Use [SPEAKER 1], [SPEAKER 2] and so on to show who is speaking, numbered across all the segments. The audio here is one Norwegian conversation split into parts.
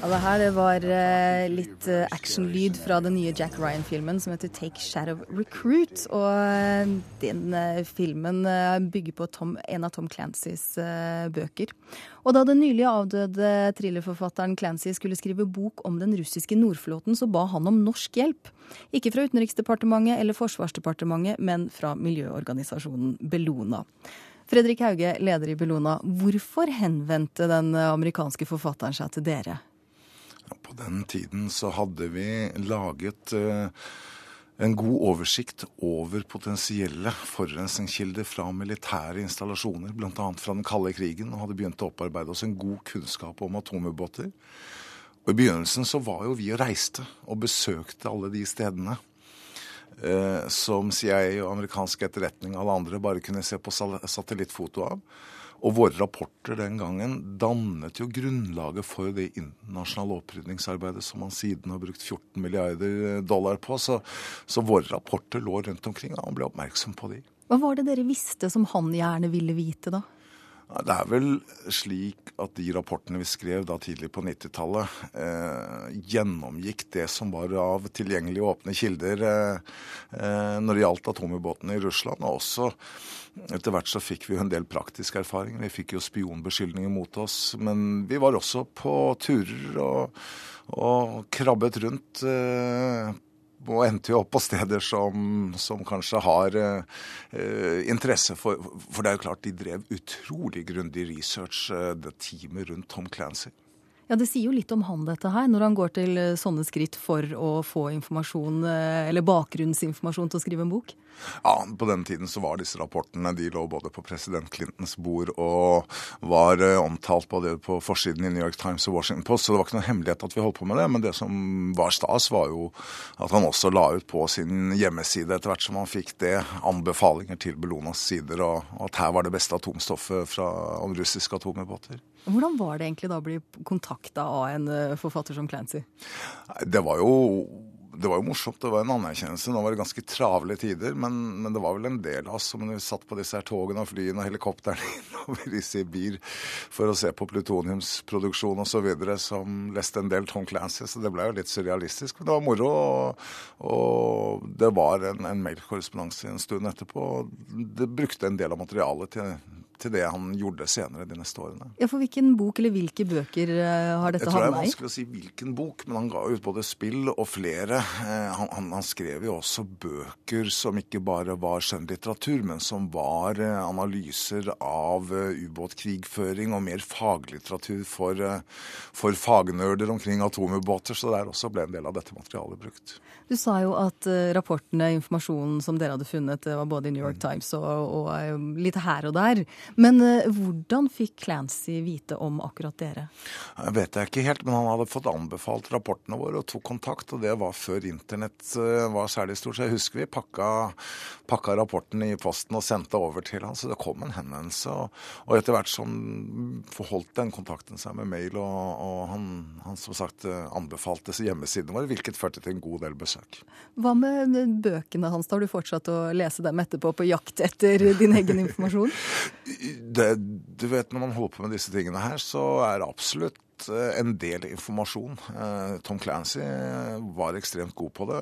[SPEAKER 1] Ja, det her var eh, litt eh, actionlyd fra den nye Jack Ryan-filmen som heter 'Take Shadow Recruit'. Og eh, den filmen bygger på Tom, en av Tom Clancys bøker. Og da den nylig avdøde thrillerforfatteren Clancy skulle skrive bok om den russiske nordflåten, så ba han om norsk hjelp. Ikke fra Utenriksdepartementet eller Forsvarsdepartementet, men fra miljøorganisasjonen Bellona. Fredrik Hauge, leder i Bellona. Hvorfor henvendte den amerikanske forfatteren seg til dere?
[SPEAKER 2] På den tiden så hadde vi laget uh, en god oversikt over potensielle forurensningskilder fra militære installasjoner, bl.a. fra den kalde krigen, og hadde begynt å opparbeide oss en god kunnskap om atomubåter. Og I begynnelsen så var jo vi og reiste og besøkte alle de stedene. Eh, som CIA og amerikansk etterretning og alle andre bare kunne se på satellittfoto av. Og våre rapporter den gangen dannet jo grunnlaget for det internasjonale opprydningsarbeidet som man siden har brukt 14 milliarder dollar på. Så, så våre rapporter lå rundt omkring, og han ble oppmerksom på de.
[SPEAKER 1] Hva var det dere visste som han gjerne ville vite, da?
[SPEAKER 2] Det er vel slik at de rapportene vi skrev da tidlig på 90-tallet, eh, gjennomgikk det som var av tilgjengelige åpne kilder eh, eh, når det gjaldt atomubåtene i Russland. Og også etter hvert så fikk vi jo en del praktisk erfaring. Vi fikk jo spionbeskyldninger mot oss. Men vi var også på turer og, og krabbet rundt eh, og endte jo opp på steder som, som kanskje har eh, interesse for For det er jo klart, de drev utrolig grundig research, eh, det teamet rundt Tom Clancy.
[SPEAKER 1] Ja, Det sier jo litt om han dette her, når han går til eh, sånne skritt for å få informasjon, eh, eller bakgrunnsinformasjon til å skrive en bok?
[SPEAKER 2] Ja, På den tiden så var disse rapportene de lå både på president Clintons bord og var eh, omtalt både på forsiden i New York Times og Washington Post, så det var ikke noen hemmelighet at vi holdt på med det. Men det som var stas, var jo at han også la ut på sin hjemmeside etter hvert som han fikk det, anbefalinger til Bellonas sider, og at her var det beste atomstoffet fra russiske atomubåter.
[SPEAKER 1] Hvordan var det egentlig da å bli kontakta av en eh, forfatter som Clancy?
[SPEAKER 2] Det var jo det var jo morsomt, det var en anerkjennelse. Nå var det ganske travle tider, men, men det var vel en del av oss som satt på disse her togene og flyene og helikoptrene innover i Sibir for å se på plutoniumsproduksjon osv., som leste en del Tom Clancy, så det ble jo litt surrealistisk. Men det var moro, og, og det var en, en mailkorrespondanse en stund etterpå. Det brukte en del av materialet til til det han gjorde senere de neste årene.
[SPEAKER 1] Ja, For hvilken bok eller hvilke bøker eh, har dette havna i? Jeg
[SPEAKER 2] tror det er vanskelig å si hvilken bok, men han ga ut både spill og flere. Eh, han, han, han skrev jo også bøker som ikke bare var skjønnlitteratur, men som var eh, analyser av ubåtkrigføring og mer faglitteratur for, for fagnerder omkring atomubåter. Så der også ble en del av dette materialet brukt.
[SPEAKER 1] Du sa jo at rapportene, informasjonen som dere hadde funnet, var både i New York mm. Times og, og litt her og der. Men uh, hvordan fikk Clancy vite om akkurat dere?
[SPEAKER 2] Jeg vet jeg ikke helt, men han hadde fått anbefalt rapportene våre og tok kontakt. Og det var før internett uh, var særlig stort. Så jeg husker vi pakka, pakka rapporten i posten og sendte over til han, så det kom en henvendelse. Og, og etter hvert som forholdt den kontakten seg med mail, og, og han, han, som sagt eh, anbefalte hjemmesidene våre, hvilket førte til en god del besøk.
[SPEAKER 1] Hva med bøkene hans? Har du fortsatt å lese dem etterpå på jakt etter din egen informasjon?
[SPEAKER 2] det, du vet, Når man holder på med disse tingene her, så er det absolutt eh, en del informasjon. Eh, Tom Clancy var ekstremt god på det.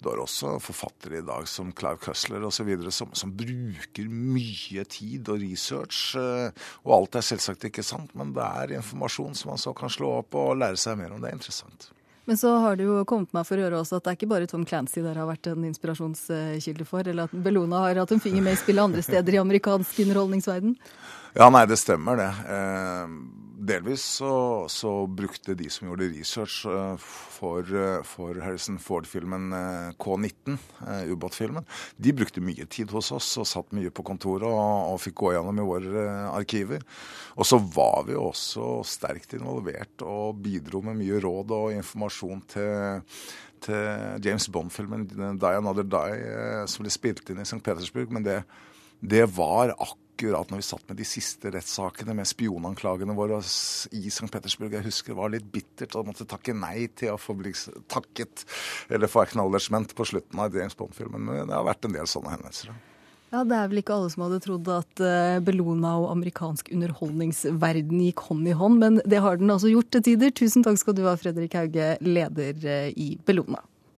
[SPEAKER 2] Du har også forfattere i dag som Clive Cussler osv. Som, som bruker mye tid og research. Eh, og alt er selvsagt ikke sant, men det er informasjon som man så kan slå opp og lære seg mer om. Det er interessant.
[SPEAKER 1] Men så har det jo kommet meg for øre også at det er ikke bare Tom Clancy dere har vært en inspirasjonskilde for, eller at Bellona har hatt en finger med i spillet andre steder i amerikansk underholdningsverden?
[SPEAKER 2] Ja, nei, det stemmer det. Eh, delvis så, så, brukte de som gjorde research eh, for, eh, for Harrison Ford-filmen eh, K-19, eh, ubåtfilmen, de brukte mye tid hos oss og satt mye på kontoret og, og fikk gå gjennom i våre arkiver. Og så var vi også sterkt involvert og bidro med mye råd og informasjon til til James Bond-filmen 'Die Another Die', som ble spilt inn i St. Petersburg. Men det, det var akkurat akkurat når vi satt med de siste rettssakene med spionanklagene våre i St. Petersburg. Jeg husker det var litt bittert å måtte takke nei til å få bli takket eller få acknowledgement på slutten av James Bond-filmen. Men det har vært en del sånne hendelser.
[SPEAKER 1] Ja, Det er vel ikke alle som hadde trodd at uh, Bellona og amerikansk underholdningsverden gikk hånd i hånd, men det har den altså gjort til tider. Tusen takk skal du ha, Fredrik Hauge, leder uh, i Bellona.